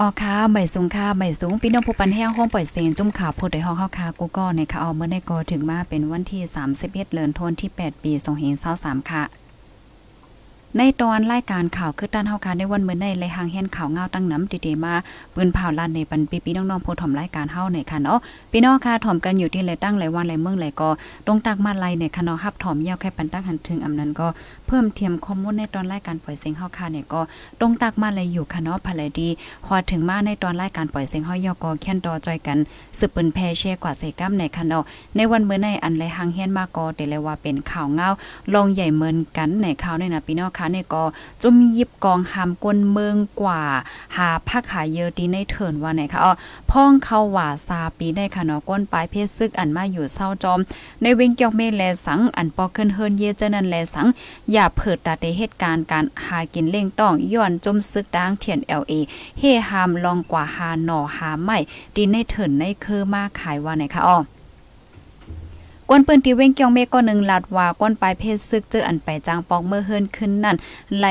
อ๋อค่ะใหม่สูงค่ะใหม่สูงพี่น้องผู้ปันแห้งห้องปล่อยเสียงจุ่มข่าวพูดในห้องเฮาค่ะกูก็ในค่ะเอาเมื่อได้ก็ถึงมาเป็นวันที่ 31เดือนธันวาคมที่ 8 ปี2523ค่ะ ในตอนรายการข่าวคือต้านเฮาค่ะในวันเมื่อในเลยหางเห็นข่าวเงาตั้งน้ำดีๆมาปืนเผาลันในปันปีพี่น้องๆผู้ถ่อมรายการเฮาในค่ะเนาะพี่น้องค่ะถ่อมกันอยู่ที่เลยตั้งเลยวันเลยเมืองเลยก็ตรงตักมาไลในค่ะเนาะฮับถ่อมยาวแค่ปันตั้งหันถึงอำนั้นก็ เพิ่มเทียมข้อมูลในตอนรายการปล่อยเสียงเฮาค่ะเนี่ยก็ตรงตักมาเลยอยู่ค่ะเนาะภายดีพอถึงมาในตอนรายการปล่อยเสียงเฮายอก็แค่นต่อจอยกันสืบปืนแพเช่กว่าเสกัมในค่ะเนาะในวันเมื่อในอันเลหางเฮียนมาก็แต่เลยว่าเป็นข่าวเงาลองใหญ่เหมือนกันในข่าวในนะพี่น้องค่ะในก็จุ่มยิบกองหามกลเมืองกว่า หาพักหาเยอะดีในเถินว่าไหนคะอ๋อพ่องเข้าว่าซาปีได้ค่ะเนาะก้นปลายเพศซึกอันมาอยู่เศร้าจอม ในเวงเกียวเมแลสังอันปอขึ้นเฮินเยเจนันแลสังอย่าเผิดตาเตเหตุการณ์การหากินเล่งต้องย้อนจมซึกดางเทียน LA เฮฮามลองกว่าหาหน่อหาไม่ดินในเถินในคือมาขายว่าไหนคะอ๋อ กวนปืนที่เว้งเกียงเมก็หนึ่งลาดว่าก้นปลายเพศซึกเจออันไปจางปองเมื่อเฮิรนขึ้นนั่นไล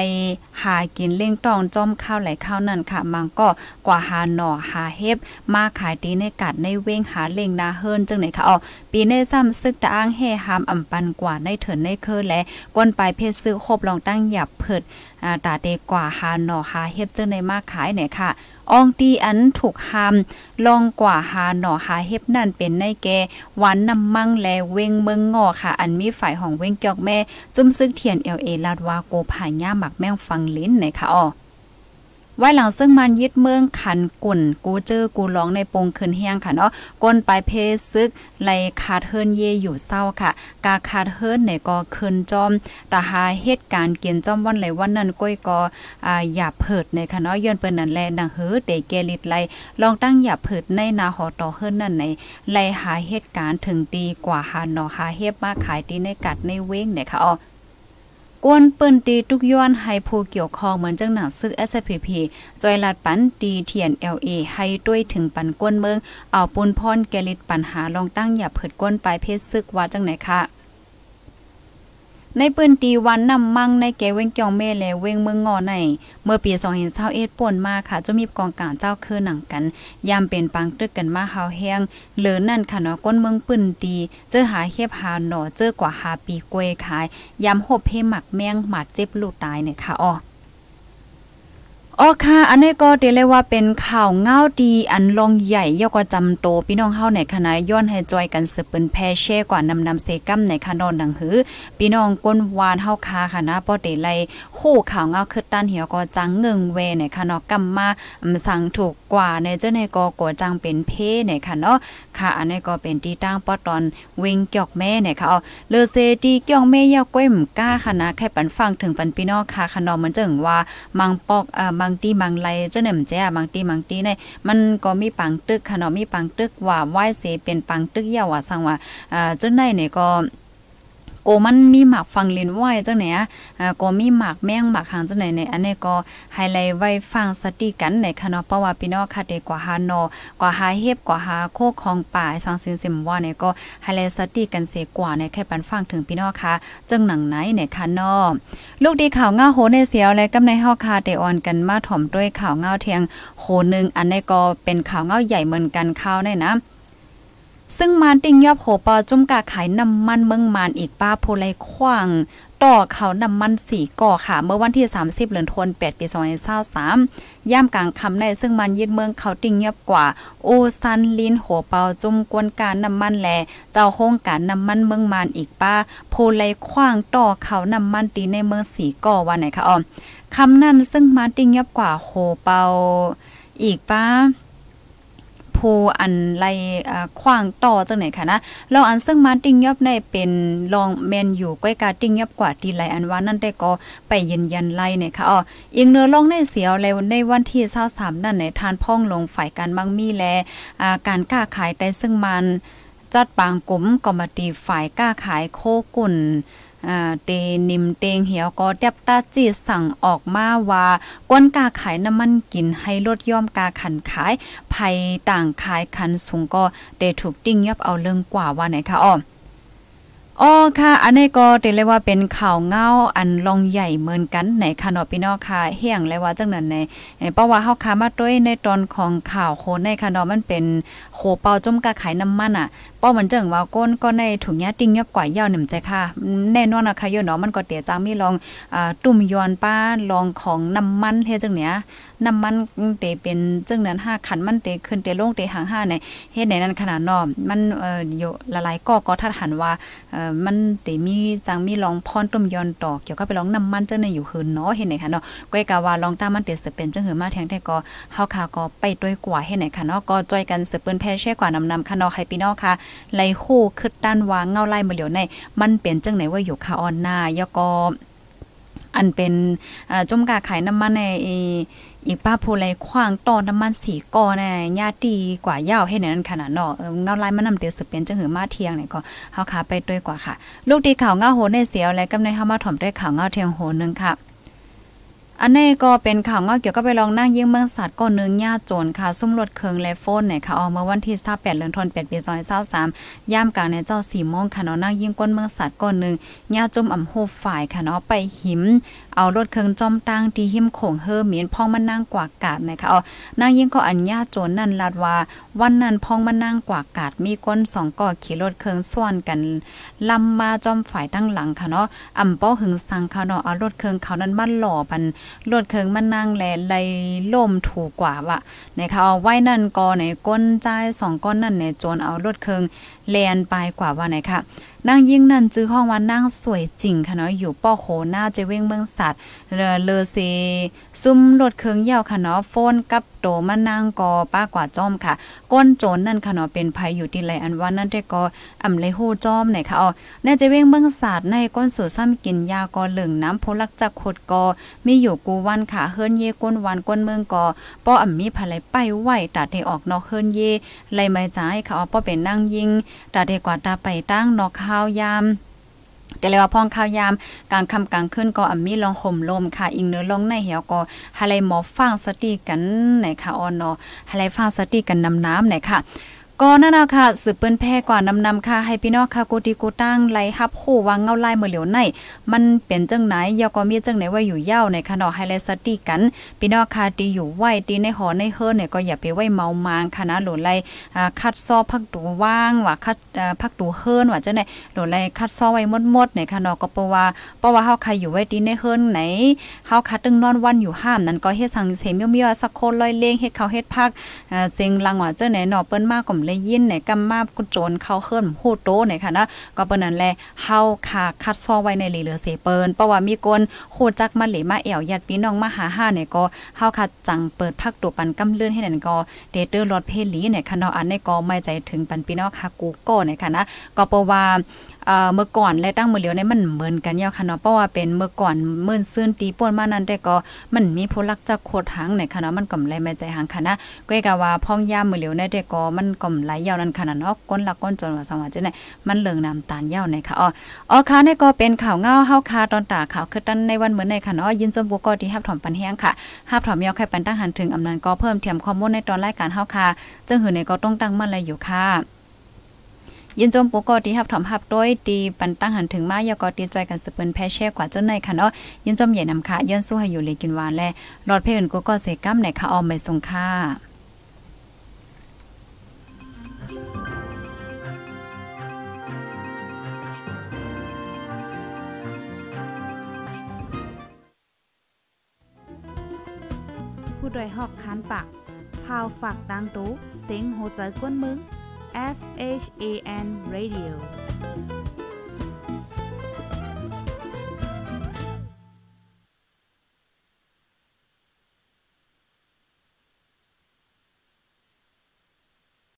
หากินเล่งตองจอมข้าวไหลข้าวนั่นค่ะมังก็กว่าหาหน่อหาเฮ็บมาขายตีในกัดในเว้งหาเล่งนาเฮิรนจังไหนค่ะอ๋อปีในซ้ำซึกตะอ้างเฮหามอำปันกว่าในเถินในเคอและก้นปลายเพศซึกครบลองตั้งหยับเพิดตาเดกว่าหาหน่อหาเฮ็บจังในมาขายเนี่ยค่ะ อองตีอันถูกหามลองกว่าหาหน่อหาเฮ็บนั่นเป็นในแกหวานน้ำมั่งแลเวงเมืองงอค่ะ อันมีฝ่ายของเวงเกียกแม่ จุ้มซึกเทียนเอลเอลาดวาโกผาย่าหมักแม่งฟังลิ้นไหนค่ะอ๋อ ไว้หลังซึ่งมันยึดเมืองขันกุ่น กูเจอกูร้องในปงคืนเฮียงค่ะเนาะก้นปลายเพซึกไลคาดเทินเยอยู่เศร้าค่ะ กาคาดเทินเนี่ยก็คืนจอมตาหาเหตุการณ์เกียนจอมวันไหลวันนั้นก้อยก็อ่าหยาเพิดในค่ะเนาะย้อนเปิ้นนั่นแลดังเฮือเตเกลิดไลลองตั้งหยาเพิดในนาหอต่อเฮิรนนั่นในไลหาเหตุการณ์ถึงตีกว่าหาหนอหาเฮ็บมาขายตีในกัดในเว้งเนี่ยค่ะอ๋อ กวนเปิ้นตีทุกย้อนให้ผู้เกี่ยวข้องเหมือนจังหนังซึก SPP จอยลัดปันตีเทียน LA ให้ด้วยถึงปันกวนเมือง เอาปุนพรแกลิดปัญหาลองตั้งอย่าเผิดก้นปลายเพศซึกว่าจังไหนคะ ในปืนตีวันนำมั่งในแกเวงเกียงเม่และเวงเมืองงอในเมื่อปี2021ป่นมาค่ะจะมีกองการเจ้าคือหนังกันยามเป็นปังตึกกันมาเฮาแห้งเหลือนั่นค่ะเนาะก้นเมืองปืนตีเจอหาเฮ็บหาหนอเจอกว่าหาปีกวยขายยามหบเฮหมักแมงหมาดเจ็บลูกตายเนี่ยค่ะอ๋อ อ๋อค่ะ อันนี้ก็เดเลยว่าเป็นข่าวเงาดีอันลงใหญ่ยกว่าจำโต พี่น้องเฮาในคณะย้อนให้จอยกันสืบเป็นแพเช่กว่านำนำเซกัมในคานอนดังหือ พี่น้องก้นวานเฮาคาค่ะนะปอเดไลคู่ข่าวเงาคือต้านเหี่ยวก็จังเงิงเวในคานอกำมมาสั่งถูกกว่าในเจ้าในก็กจังเป็นเพในค่ะเนาะค่ะ อันนี้ก็เป็นที่ตั้งปอตอนวิงเกี่ยวแม่เนี่ยค่ะเอาเลเซตีเกี่ยวแม่ยาก้อยมก้าค่ะนะแค่ปันฟังถึงปันพี่น้องค่ะค่ะนอมันจึงว่ามังปอกเอ่างตีบางไลเจ้าหนี่มแจ้บางตีบางตีในมันก็มีปังตึกค่ะเนาะมีปังตึกว่าไหว้เสเป็นปังตึกเยาว่าสังว่าอ่าเจ้าในเนี่ยก็ โกมันมีหมากฟังลินไหวจังไหนอะก็มีหมากแมงหมากหางจังไหนในอันนี้ก็ไฮไลท์ไว้ฟังสติกันในคณะเพราะว่าพี่น้องค่ะเด็กกว่าหานอกว่าหาเฮ็บกว่าหาโคกของป่าสังสินสิมว่าเนี่ยก็ไฮไลท์สติกันเสกว่าในแค่ปันฟังถึงพี่น้องค่ะจังหนังไหนเนี่ยค่ะนอลูกดีข่าวเงาโหในเสียวและกำในฮอกคาเตออนกันมาถ่อมด้วยข่าวเงาเทียงโหนึงอันนี้ก็เป็นข่าวเงาใหญ่เหมือนกันข่าวเนี่ยนะ ซึ่งมานติงยอบโหปอจุ่มกาขายน้ำมันเมืองมานอีกป้าโพไลขว้างต่อเขาน้ำมันสีก่อค่ะ เมื่อวันที่ 30เดือนธันวาคม8ปี2023ย่ามกลางคำในซึ่งมันยึดเมืองเขาติงยอบกว่า โอซันลินหัวเปาจุ่มกวนการน้ำมันแล เจ้าโครงการน้ำมันเมืองมานอีกป้าโพไลขว้างต่อเขาน้ำมันตีในเมืองสีก่อวันไหนคะอ๋อคำนั้นซึ่งมาติงยอบกว่าโหเปาอีกป้า ผู้อันไล่ขว้างต่อจังไหนค่ะนะเราอันซึ่งมาติ้งยอบในเป็นลองแมนอยู่ก้อยกาติ้งยอบกว่าที่ไลอันว่านั่นได้ก็ไปยืนยันไล่เนี่ยค่ะอ๋ออีกเนื้อลองในเสียวแล้วในวันที่23นั่นในทานพ่องลงฝ่ายการบางมีแลการค้าขายแต่ซึ่งมันจัดปางกลุ่มกรรมตีฝ่ายกล้าขายโคกุ่น เตนิมเตงเหี่ยวก็เดบตาจีสั่งออกมาว่าก้นกาขายน้ำมันกินให้ลดย่อมกาขันขายภัยต่างขายคันสูงก็เดถูกติ้งยับเอาเรื่องกว่าว่าไหนคะอ้อ อ๋อค่ะ อันนี้ก็เตเลยว่าเป็นข่าวเงาอันลองใหญ่เหมือนกันในคานอพี่น้องค่ะเฮียงเลยว่าจังนั้นในเพราะว่าเฮาค้ามาด้วยในตอนของข่าวโคในคานอมันเป็นโคเปาจุ่มกะขายน้ำมันอะป้อมันจังว่าก้นก็ในถุงยาติ้งยับกว่ายาวหนึ่มใจค่ะ แน่นอนนะคะโยเนาะมันก็เตียจังมีลองอ่าตุ่มยอนป้าลองของน้ำมันเฮ็ดจังเนี้ย น้ำมันเตเป็นจังนั้น5ขันมันเตขึ้นเตลงเตหาง5ในเฮ็ดในนั้นขนาดนอมมันเอ่ออยู่ละลายก็ก็ทัดหันว่าเอ่อมันเตมีจังมีลองพรตุ่มยอนต่อเกี่ยวกับไปลองน้ำมันจังในอยู่หืนเนาะเฮ็ดไหนค่ะเนาะก้อยกะว่าลองตามันเตสิเป็นจังหือมาแทงแต่ก็เฮาค่ะก็ไปด้วยกว่าเฮ็ดไหนค่ะเนาะก็จอยกันสืบเปิ้นแพ่แช่กว่านำนำค่ะเนาะให้พี่น้องค่ะไลคู่คึดด้านวางเงาไล่มาเหลียวในมันเป็นจังไหนว่าอยู่ค่ะออนหน้ายก็อั อันเป็นจมกาขายน้ำมันในอีป้าโพไลขว้างต่อน้ำมันสีกอในญาติกว่ายาวให้นั้นขนาดเนาะเงาลายมันนำเดือดสืบเป็นจังหือมาเทียงเนี่ยก็เฮาขาไปด้วยกว่าค่ะ ลูกดีข่าวเงาโหในเสียวและกำในเฮามาถ่อมด้วยข่าวเงาเทียงโหนึงค่ะ อันนี้ก็เป็นข่าวงอกเกี่ยวกับไปลองนั่งยิ่งเมืองสัตว์ก้อนนึงญาโจรค่ะซุ่มรถเคืองและโฟนเนี่ยค่ะออกเมื่อวันที่28เดือนธันวาคมปี2023ย่ามกลางในเจ้า4โมงค่ะเนาะนั่งยิ่งก้นเมืองสัตว์ก้อนนึงญาจมอ่ำโหฝ่ายค่ะเนาะไปหิม เอารถเครื่องจอมตั้งที่หิมโขงเฮอเมียนพ่องมานั่งกว่ากาดนะคะเอานางยิ่งก็อัญญาโจรนั่นลาดว่า วันนั้นพ่องมานั่งกว่ากาดมีก้นสองก่อขี่รถเครื่องส่วนกันลำมาจอมฝ่ายตั้งหลังค่ะเนาะอ่ำป้อหึงสังค่ะเนาะเอารถเครื่องเขานั้นมันหล่อปันรถเครื่องมันนั่งแลไลล่มถูกกว่าว่ะนะคะเอาไว้นั่นก่อในก้นใจสองก้อนนั่นเนี่ยโจรเอารถเครื่องแลนไปกว่าว่าไหนค่ะนางยิ่งนั่นจื้อห้องว่านางสวยจริงค่ะเนาะอยู่ป้อโคหน้าเจเว้งเมืองสัตว์เลอเลเซซุ่มรถเครื่องยาวค่ะเนาะโฟนกับ ตมานางกอป้ากว่าจอมค่ะ ก้นโจรนั่นค่ะเนาะเป็นภัยอยู่ที่ไรอันว่านั่นได้ก็อ่ำเลยฮู้จอมไหนค่ะอ๋อแน่เจเว้งเมืองศาสตว์ในก้นสู่ซ้ำกินยากอเหลืองน้ำโพลักจักขดกอมีอยู่กูวันค่ะเฮิรนเยก้นวันก้นเมืองกอป้ออ่ำมีภายไปไหวตาเทออกนอกเฮิรนเยไลไม่จ่ายค่ะอ๋อป้อเป็นนางยิงตาเทกว่าตาไปตั้งนอกข้าวยาม แต่เลยว่าพ่องข้าวยามกลางค่ำกลางคืนก็อ่ำมีลองห่มลมค่ะ อิงเนื้อลงในเหี่ยวก็หาไรหมอฟังสติกันไหนค่ะออนเนาะหาไรฟังสติกันนำน้ำไหนค่ะ ก็นั่นนะค่ะสืบเปิ้นแพ้กว่านำนำค่ะให้พี่น้องค่ะกูตีกูตั้งไล่ฮับคู่วางเงาไล่เมื่อเหลียวในมันเป็นจังไหนยอก็มีจังไหนว่าอยู่ยาวในค่ะเนาะให้ไลสติกัน พี่น้องค่ะตีอยู่ไหวตีในหอในเฮิรเนี่ยก็อย่าไปไหวเมามางค่ะนะหลไล่คัดซอพักตูว่างว่าคัดพักตูเฮิรว่าจังไหนหลไลคัดซอไว้หมดๆในค่ะเนาะก็เพราะว่าเพราะว่าเฮาใครอยู่ไว้ตีในเฮิรไหนเฮาคัดตึงนอนวันอยู่ห้ามนั้นก็เฮ็ดสังเสมเมียวๆสักคนลอยเลงเฮ็ดเขาเฮ็ดพักเสียงลังว่าจังไหนเนาะเปิ้นมาก็เลยยินในกำมากุโจนเข้าเคลื่อนฮู้โตเนี่ยค่ะนะก็เปิ้นนั่นแหละเฮาค่ะคัดซอไว้ในเหลือเสเปิ้นเพราะว่ามีคนฮู้จักมาเหลมาแอวญาติพี่น้องมาหาห้าเนี่ยก็เฮาคัดจังเปิดพักตัวปันกำเลื่อนให้นั่นก็เดเตอร์รถเพลีเนี่ยค่ะเนาะอันนี้ก็ไม่ใจถึงปันพี่น้องค่ะกูโก้เนี่ยค่ะนะก็เพราะว่า เมื่อก่อนและตั้งมือเหลียวในมันเหมือนกันยาวค่ะเนาะเพราะว่าเป็นเมื่อก่อนเมื่อซื่นตีป่วนมานั้นแต่ก็มันมีผู้ลักจักโคตรหางในค่ะเนาะมันก็ไหลไม่ใจหางค่ะนะก็กะว่าพ่องย่ามมือเหลียวในแต่ก็มันก็ไหลยาวนั้นค่ะเนาะก้นลักก้นจนว่าสว่าจะไหนมันเหลืองน้ำตาลยาวในค่ะอ๋ออ๋อค่ะนี่ก็เป็นข่าวเงาเฮาคาตอนตาข่าวคือตันในวันเหมือนในค่ะเนาะยินจมบุกก็ที่ฮับถอมปันแห้งค่ะฮับถอมยาวแค่ปันตั้งหันถึงอำนันก็เพิ่มเทียมข้อมูลในตอนรายการเฮาคาจึงหือในก็ต้องตั้งมั่นเลยอยู่ค่ะ ยินจมปูกอที่ฮับถอมฮับด้วยตีปันตั้งหันถึงมายากอตีจอยกันสืบเปินแพแช่กว่าเจ้าในค่ะเนาะยินจมใหญ่นำค่ะย้อนสู้ให้อยู่เลยกินหวานและรอดเพอื่นกูก็เสกัมในค่ะออมไม่ทรงค่าผู้ดยหอกคันปากพาวฝากดังตู้เซ็งโหใจกวนมึง S H A N Radio